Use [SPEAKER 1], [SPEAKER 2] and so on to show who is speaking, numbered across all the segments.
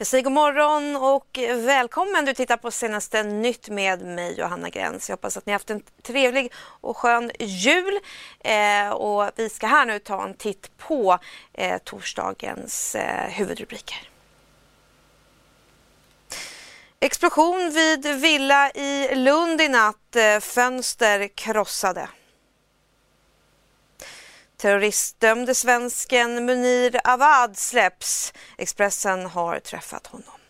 [SPEAKER 1] Jag säger god morgon och välkommen. Du tittar på senaste nytt med mig Johanna Gräns. Jag hoppas att ni har haft en trevlig och skön jul. Eh, och vi ska här nu ta en titt på eh, torsdagens eh, huvudrubriker. Explosion vid villa i Lund i natt. Eh, fönster krossade. Terroristdömde svensken Munir Awad släpps. Expressen har träffat honom.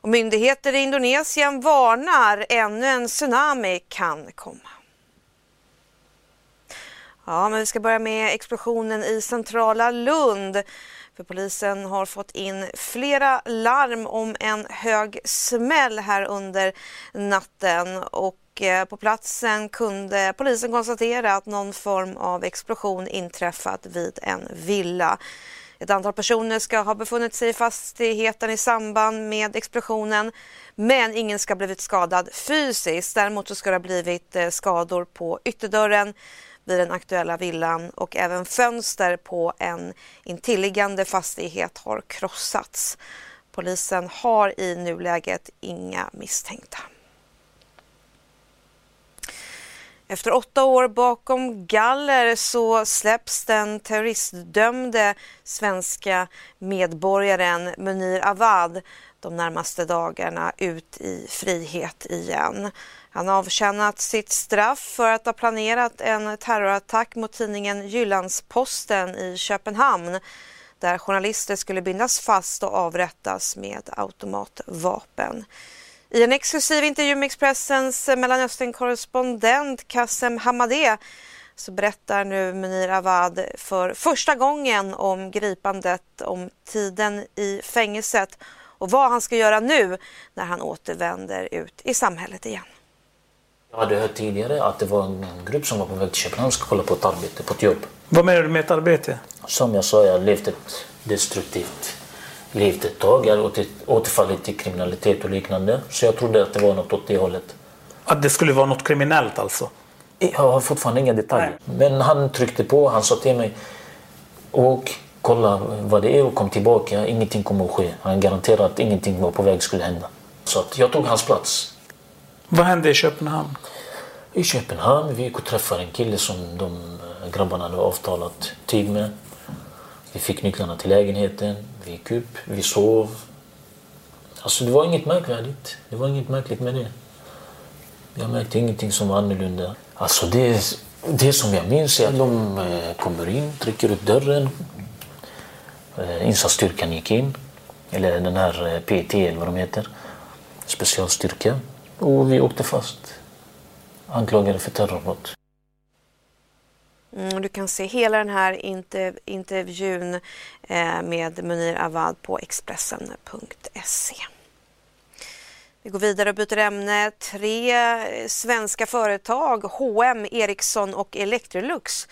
[SPEAKER 1] Och myndigheter i Indonesien varnar ännu en tsunami kan komma. Ja, men vi ska börja med explosionen i centrala Lund. För polisen har fått in flera larm om en hög smäll här under natten och och eh, på platsen kunde polisen konstatera att någon form av explosion inträffat vid en villa. Ett antal personer ska ha befunnit sig i fastigheten i samband med explosionen men ingen ska ha blivit skadad fysiskt. Däremot så ska det ha blivit eh, skador på ytterdörren vid den aktuella villan och även fönster på en intilliggande fastighet har krossats. Polisen har i nuläget inga misstänkta. Efter åtta år bakom galler så släpps den terroristdömde svenska medborgaren Munir Awad de närmaste dagarna ut i frihet igen. Han har avtjänat sitt straff för att ha planerat en terrorattack mot tidningen Jyllandsposten i Köpenhamn där journalister skulle bindas fast och avrättas med automatvapen. I en exklusiv intervju med Expressens Mellanöstern-korrespondent Kassem Hamadeh så berättar nu Munir Awad för första gången om gripandet, om tiden i fängelset och vad han ska göra nu när han återvänder ut i samhället igen.
[SPEAKER 2] Jag hade hört tidigare att det var en grupp som var på väg till Köpenhamn och kolla på ett arbete, på ett jobb.
[SPEAKER 3] Vad menar du med ett arbete?
[SPEAKER 2] Som jag sa, jag har levt ett destruktivt levt ett tag. Jag hade återfallit i kriminalitet och liknande. Så jag trodde att det var något åt det hållet.
[SPEAKER 3] Att det skulle vara något kriminellt alltså?
[SPEAKER 2] Jag har fortfarande inga detaljer. Nej. Men han tryckte på, han sa till mig och kolla vad det är och kom tillbaka. Ingenting kommer att ske. Han garanterade att ingenting var på väg skulle hända. Så att jag tog hans plats.
[SPEAKER 3] Vad hände i Köpenhamn?
[SPEAKER 2] I Köpenhamn, vi gick och träffade en kille som de grabbarna hade avtalat tid med. Vi fick nycklarna till lägenheten, vi gick upp, vi sov. Alltså det var inget märkvärdigt. Det var inget märkligt med det. Jag märkte ingenting som var annorlunda. Alltså det, det som jag minns är att de eh, kommer in, trycker upp dörren. Eh, insatsstyrkan gick in. Eller den här eh, PT eller vad de heter. Specialstyrka. Och vi åkte fast. Anklagade för terrorbrott.
[SPEAKER 1] Mm, du kan se hela den här interv intervjun eh, med Munir Awad på Expressen.se. Vi går vidare och byter ämne. Tre eh, svenska företag, H&M, Ericsson och Electrolux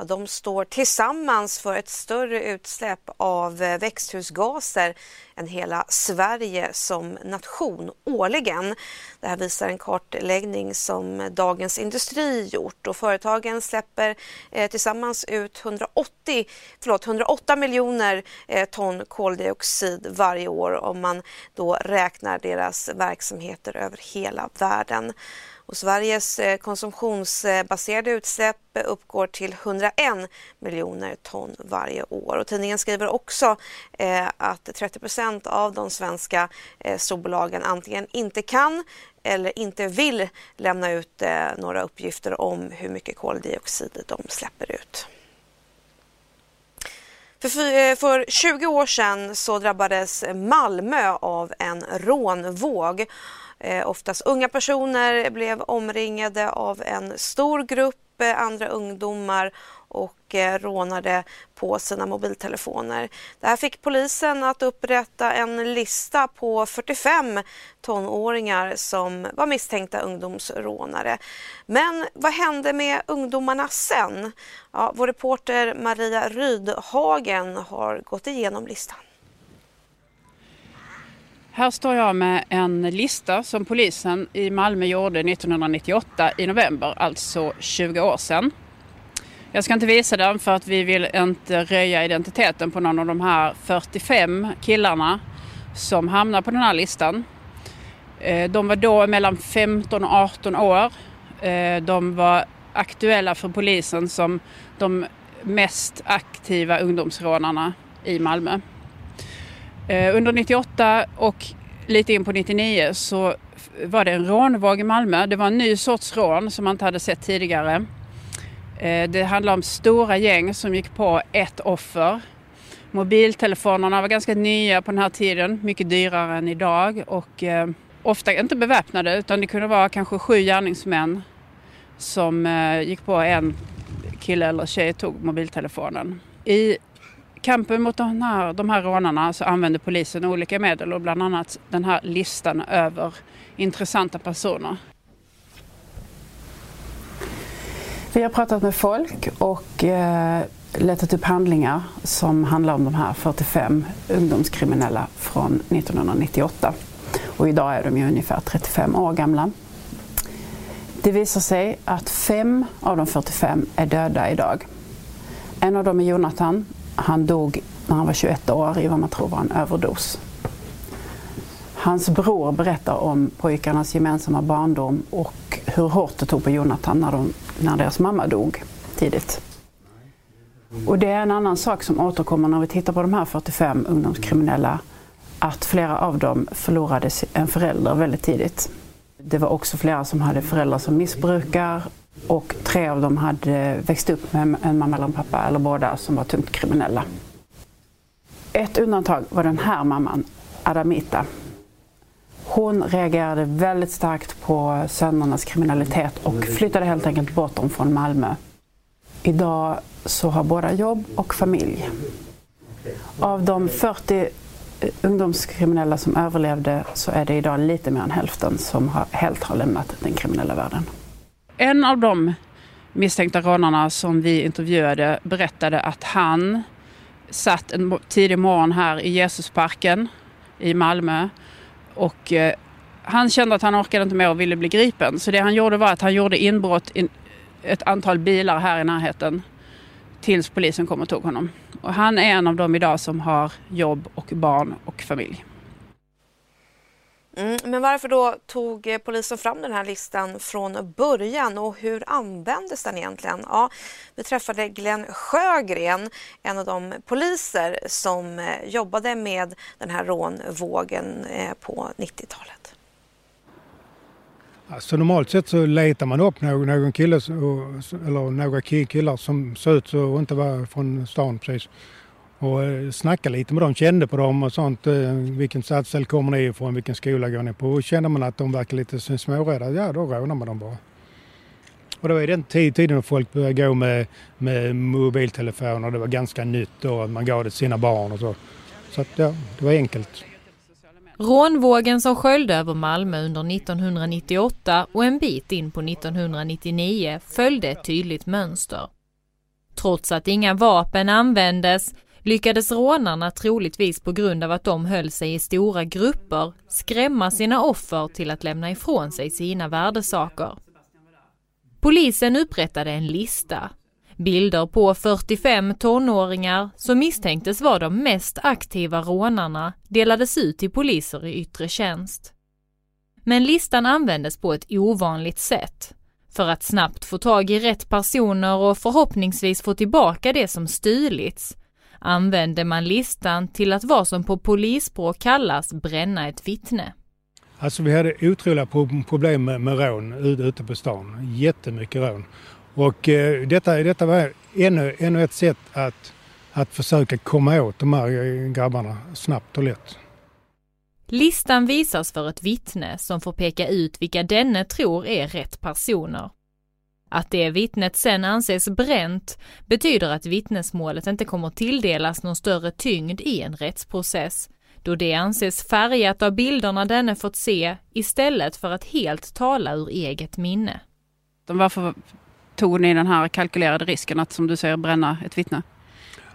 [SPEAKER 1] Ja, de står tillsammans för ett större utsläpp av eh, växthusgaser än hela Sverige som nation årligen. Det här visar en kartläggning som Dagens Industri gjort och företagen släpper eh, tillsammans ut 180, förlåt, 108 miljoner eh, ton koldioxid varje år om man då räknar deras verksamheter över hela världen. Och Sveriges eh, konsumtionsbaserade utsläpp uppgår till 101 miljoner ton varje år. Och tidningen skriver också eh, att 30% av de svenska eh, storbolagen antingen inte kan eller inte vill lämna ut eh, några uppgifter om hur mycket koldioxid de släpper ut. För, eh, för 20 år sedan så drabbades Malmö av en rånvåg Eh, oftast unga personer blev omringade av en stor grupp eh, andra ungdomar och eh, rånade på sina mobiltelefoner. Det här fick polisen att upprätta en lista på 45 tonåringar som var misstänkta ungdomsrånare. Men vad hände med ungdomarna sen? Ja, vår reporter Maria Rydhagen har gått igenom listan.
[SPEAKER 4] Här står jag med en lista som polisen i Malmö gjorde 1998 i november, alltså 20 år sedan. Jag ska inte visa den för att vi vill inte röja identiteten på någon av de här 45 killarna som hamnar på den här listan. Eh, de var då mellan 15 och 18 år. Eh, de var aktuella för polisen som de mest aktiva ungdomsrånarna i Malmö. Eh, under 98 och lite in på 99 så var det en rånvåg i Malmö. Det var en ny sorts rån som man inte hade sett tidigare. Eh, det handlade om stora gäng som gick på ett offer. Mobiltelefonerna var ganska nya på den här tiden, mycket dyrare än idag och eh, ofta inte beväpnade utan det kunde vara kanske sju gärningsmän som gick på en kille eller tjej tog mobiltelefonen. I kampen mot de här, de här rånarna så använder polisen olika medel och bland annat den här listan över intressanta personer. Vi har pratat med folk och eh, letat upp handlingar som handlar om de här 45 ungdomskriminella från 1998. Och idag är de ju ungefär 35 år gamla. Det visar sig att fem av de 45 är döda idag. En av dem är Jonathan han dog när han var 21 år i vad man tror var en överdos. Hans bror berättar om pojkarnas gemensamma barndom och hur hårt det tog på Jonathan när, de, när deras mamma dog tidigt. Och det är en annan sak som återkommer när vi tittar på de här 45 ungdomskriminella, att flera av dem förlorade en förälder väldigt tidigt. Det var också flera som hade föräldrar som missbrukar och tre av dem hade växt upp med en mamma eller en pappa, eller båda, som var tungt kriminella. Ett undantag var den här mamman, Adamita. Hon reagerade väldigt starkt på sönernas kriminalitet och flyttade helt enkelt bort dem från Malmö. Idag så har båda jobb och familj. Av de 40 eh, ungdomskriminella som överlevde så är det idag lite mer än hälften som har, helt har lämnat den kriminella världen. En av de misstänkta rånarna som vi intervjuade berättade att han satt en tidig morgon här i Jesusparken i Malmö och eh, han kände att han orkade inte mer och ville bli gripen. Så det han gjorde var att han gjorde inbrott i ett antal bilar här i närheten tills polisen kom och tog honom. Och han är en av dem idag som har jobb och barn och familj.
[SPEAKER 1] Mm, men varför då tog eh, polisen fram den här listan från början och hur användes den egentligen? Ja, vi träffade Glenn Sjögren, en av de poliser som eh, jobbade med den här rånvågen eh, på 90-talet.
[SPEAKER 5] Alltså normalt sett så letar man upp någon, någon kille eller några killar som ser ut att inte vara från stan precis och eh, snackade lite med dem, kände på dem och sånt. Eh, vilken stadsdel kommer ni ifrån? Vilken skola går ni på? Och känner man att de verkar lite smårädda, ja då rånar man dem bara. Och det var i den tiden när folk började gå med, med mobiltelefoner. Det var ganska nytt då att man gav det till sina barn och så. Så att, ja, det var enkelt.
[SPEAKER 6] Rånvågen som sköljde över Malmö under 1998 och en bit in på 1999 följde ett tydligt mönster. Trots att inga vapen användes lyckades rånarna troligtvis på grund av att de höll sig i stora grupper skrämma sina offer till att lämna ifrån sig sina värdesaker. Polisen upprättade en lista. Bilder på 45 tonåringar som misstänktes vara de mest aktiva rånarna delades ut till poliser i yttre tjänst. Men listan användes på ett ovanligt sätt för att snabbt få tag i rätt personer och förhoppningsvis få tillbaka det som stulits använde man listan till att vad som på polisspråk kallas bränna ett vittne.
[SPEAKER 5] Alltså vi hade otroliga problem med, med rån ute på stan. Jättemycket rån. Och eh, detta, detta var ännu, ännu ett sätt att, att försöka komma åt de här grabbarna snabbt och lätt.
[SPEAKER 6] Listan visas för ett vittne som får peka ut vilka denne tror är rätt personer. Att det vittnet sen anses bränt betyder att vittnesmålet inte kommer tilldelas någon större tyngd i en rättsprocess, då det anses färgat av bilderna denne fått se istället för att helt tala ur eget minne.
[SPEAKER 4] Varför tog ni den här kalkylerade risken att som du säger bränna ett vittne?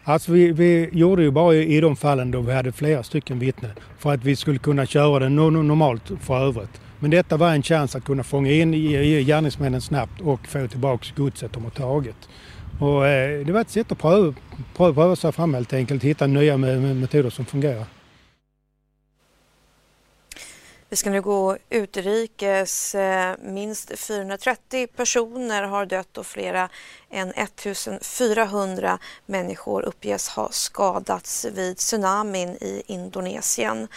[SPEAKER 5] Alltså vi, vi gjorde ju bara i de fallen då vi hade flera stycken vittnen för att vi skulle kunna köra det normalt för övrigt. Men detta var en chans att kunna fånga in gärningsmännen snabbt och få tillbaka godset de har tagit. Och, eh, det var ett sätt att pröva, pröva, pröva sig fram helt enkelt, hitta nya metoder som fungerar.
[SPEAKER 1] Vi ska nu gå utrikes. Eh, minst 430 personer har dött och flera än 1400 människor uppges ha skadats vid tsunamin i Indonesien.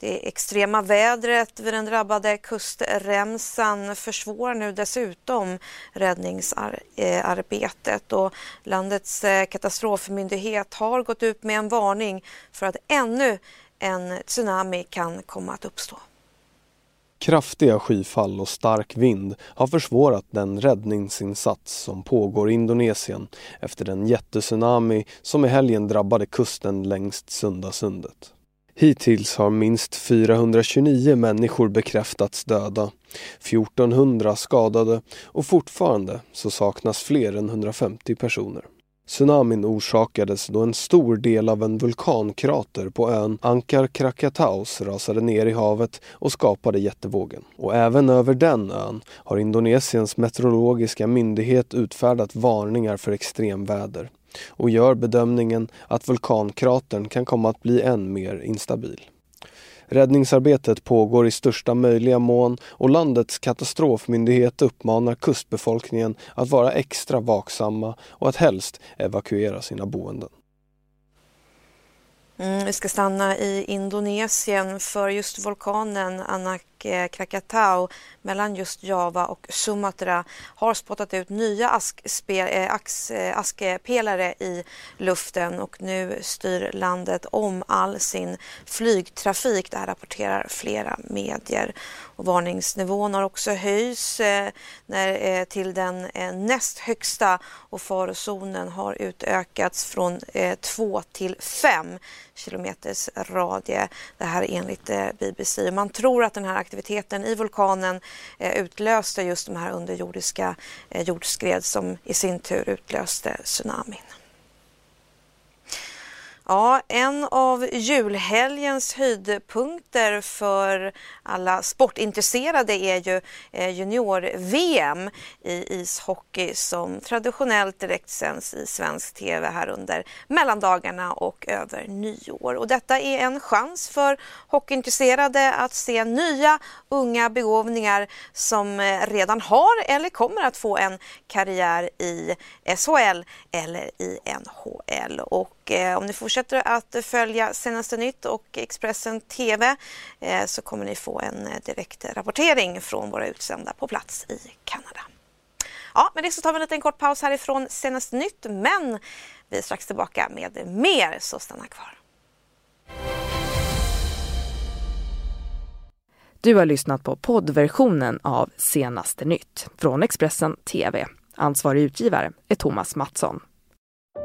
[SPEAKER 1] Det extrema vädret vid den drabbade kustremsan försvårar nu dessutom räddningsarbetet och landets eh, katastrofmyndighet har gått ut med en varning för att ännu en tsunami kan komma att uppstå.
[SPEAKER 7] Kraftiga skyfall och stark vind har försvårat den räddningsinsats som pågår i Indonesien efter den jättetsunami som i helgen drabbade kusten längs Sundasundet. Hittills har minst 429 människor bekräftats döda, 1400 skadade och fortfarande så saknas fler än 150 personer. Tsunamin orsakades då en stor del av en vulkankrater på ön Ankar Krakataus rasade ner i havet och skapade jättevågen. Och även över den ön har Indonesiens meteorologiska myndighet utfärdat varningar för extremväder och gör bedömningen att vulkankratern kan komma att bli än mer instabil. Räddningsarbetet pågår i största möjliga mån och landets katastrofmyndighet uppmanar kustbefolkningen att vara extra vaksamma och att helst evakuera sina boenden.
[SPEAKER 1] Mm, vi ska stanna i Indonesien för just vulkanen Anak Eh, Krakatau mellan just Java och Sumatra har spottat ut nya askpelare eh, eh, i luften och nu styr landet om all sin flygtrafik. Det här rapporterar flera medier. Och varningsnivån har också höjts när, till den näst högsta och farozonen har utökats från 2 till 5 kilometers radie. Det här enligt BBC. Man tror att den här aktiviteten i vulkanen eh, utlöste just de här underjordiska eh, jordskred som i sin tur utlöste tsunamin. Ja, en av julhelgens höjdpunkter för alla sportintresserade är ju eh, junior-VM i ishockey som traditionellt direktsänds i svensk tv här under mellandagarna och över nyår. Och detta är en chans för hockeyintresserade att se nya unga begåvningar som eh, redan har eller kommer att få en karriär i SHL eller i NHL. Och Eh, om ni fortsätter att följa Senaste Nytt och Expressen TV eh, så kommer ni få en eh, direkt rapportering från våra utsända på plats i Kanada. Ja, med det så tar vi en liten kort paus härifrån Senaste Nytt, men vi är strax tillbaka med mer, så stanna kvar.
[SPEAKER 8] Du har lyssnat på poddversionen av Senaste Nytt från Expressen TV. Ansvarig utgivare är Thomas Mattsson.